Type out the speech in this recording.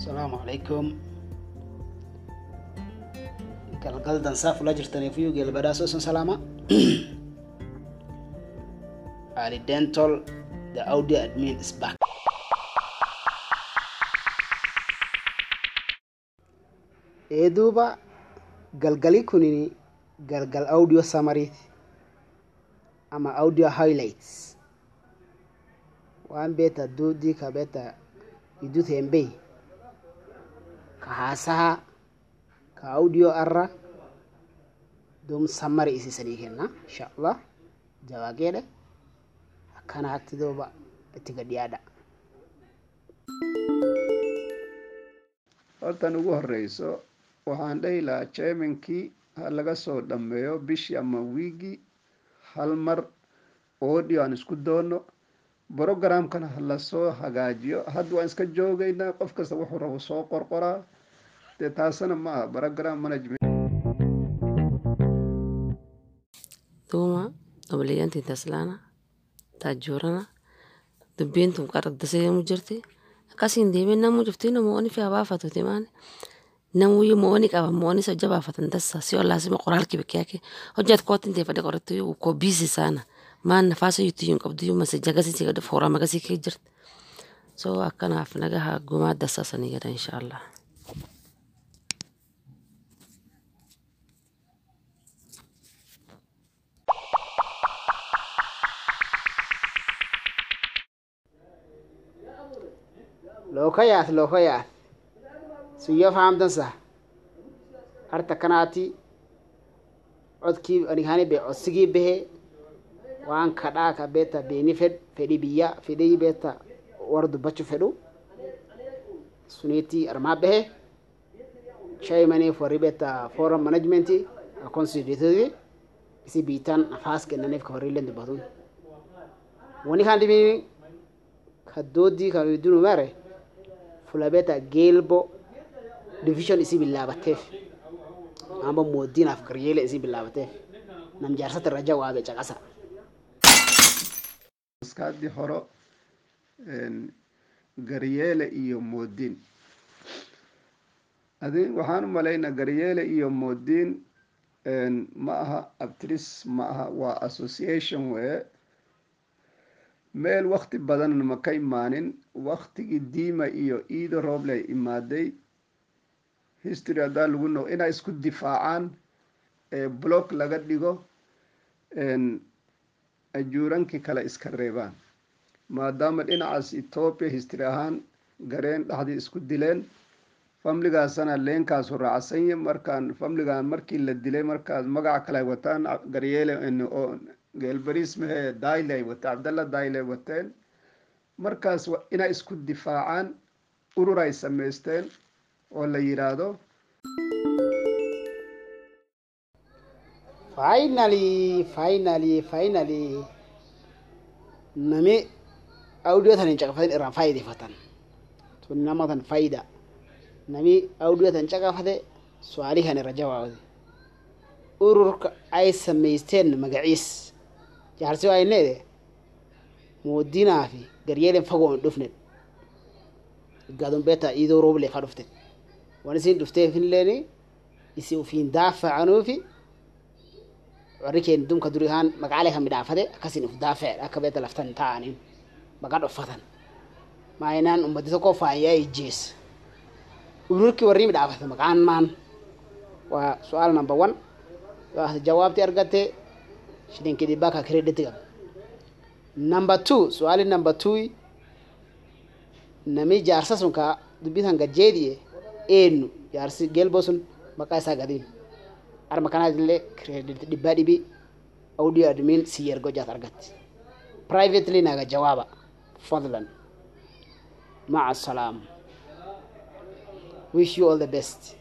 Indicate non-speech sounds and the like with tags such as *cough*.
asalaamu calaykum galgal dansaaf ula jirtaniif iyu geelbadhaas osan salaama ali *clears throat* dental the audio admin is back. Ee duuba galgali kunini galgal audio samariiti ama audio highlights. Waan beeta duudii ka beeta ka haasaha ka audio arra dum samari isisanii kenna insha allah jawaageedha akkanaatti duuba itti gadhiyaadha hortan ugu horeyso waxaan dhahi lahaa chairmankii ha laga soo dhameeyo bishii ama wiigii hal mar audio aan isku doono brogramkana ha lasoo hagaajiyo hadda waan iska joogaynaa qof kasta wuxuu rabo soo qorqoraa dee taasina ma aha program management Duma obboleeyyantiin taslaana taajoorana dubbiintu qarqardasee mu jirti. Akkasiin deemee namuu jirti namoonni fi habaafatu timaan namuyyuu mo'oni qaba mo'oni isa jabaafatan dassa si ollaasima qoraalki bekkeake hojjat kootin tee fadhe qorattu yoo koo biisi saana maan nafaasa yutti yuun qabdu yuu masa jagasii gad foorama gasii kee jirti. So akkanaaf nagaha gumaa dassasanii gada inshaallah. Lookayaat lookayaat suyyo fahamtansa harta kanaati codkii anigani be codsigii behe waan kadhaa ka beeta beeni fed fedhi biyya fedhii beeta war dubbachu fedhu. Suniitti armaa behe. Chairmaniif warri beeta forum management constitutive isi biitan nafaas kennaniif ka warri illee dubbatu. Wani kan dhibini ka doodii kan idunu mare fulabeta geelbo division isii bilaabateef amba moodiinaaf garyeele isii bilaabateef nam jaarsata irra jawaabe caqasa maskaadii horo garyeele iyo moodiin adi waxaan u malaynaa garyeele iyo moodiin ma aha abtris ma aha waa association weye meel wakti badan ma ka imaanin? Waktigii diima iyo iido rooble imaaday. History haddaa lagu no inay isku difaacaan block laga dhigo ajuurankii kale iska reebaan. Maadaama dhinacaas ethoopia history ahaan gareen dhaxdii isku dileen famligaasana leenkaasu raacsanye markaan famligan markii la dilay markaas magaca kale wataan garyeele mehe dayle ay wateen cabdalla dayle ay wateen markaas inay isku difaacaan urur ay samaysteen oo la yiraahdo finally finally finally nami audio tan hin caqafatin irraan faayidifatan tun namatan fayida nami audio tan caqafate su'aalii kan irra jawaabate ururka ay samaysteen magaciis jaarsi waa inneede moodinaa fi garyeelen fagoo hin dhufne gadun beeta idoo rooble fa dhufte wan isin dhufteefilleeni isi ufiin daafacanuufi warri keen dumka duri haan maqaalee kan midhaafate akkasin uf daafee akka beeta laftan ta'aniin baqa dhoffatan maayinaan ummati tokko faayyaa ijjees. Ururki warri midhaafate maqaan maan. Waa su'aal number one. Jawaabti argatte shilinki dhibbaa ka kireeditti qaba number two su'aali number two nami jaarsa sun ka dubbitan gajjeediye eenyu jaarsi gelbo sun maqaa isaa gadiin arma kanaatillee kireedit dhibbaa dhibi audio admin si ergo jaat argatti privately naga jawaaba fadlan. Maca asalaam wish you all the best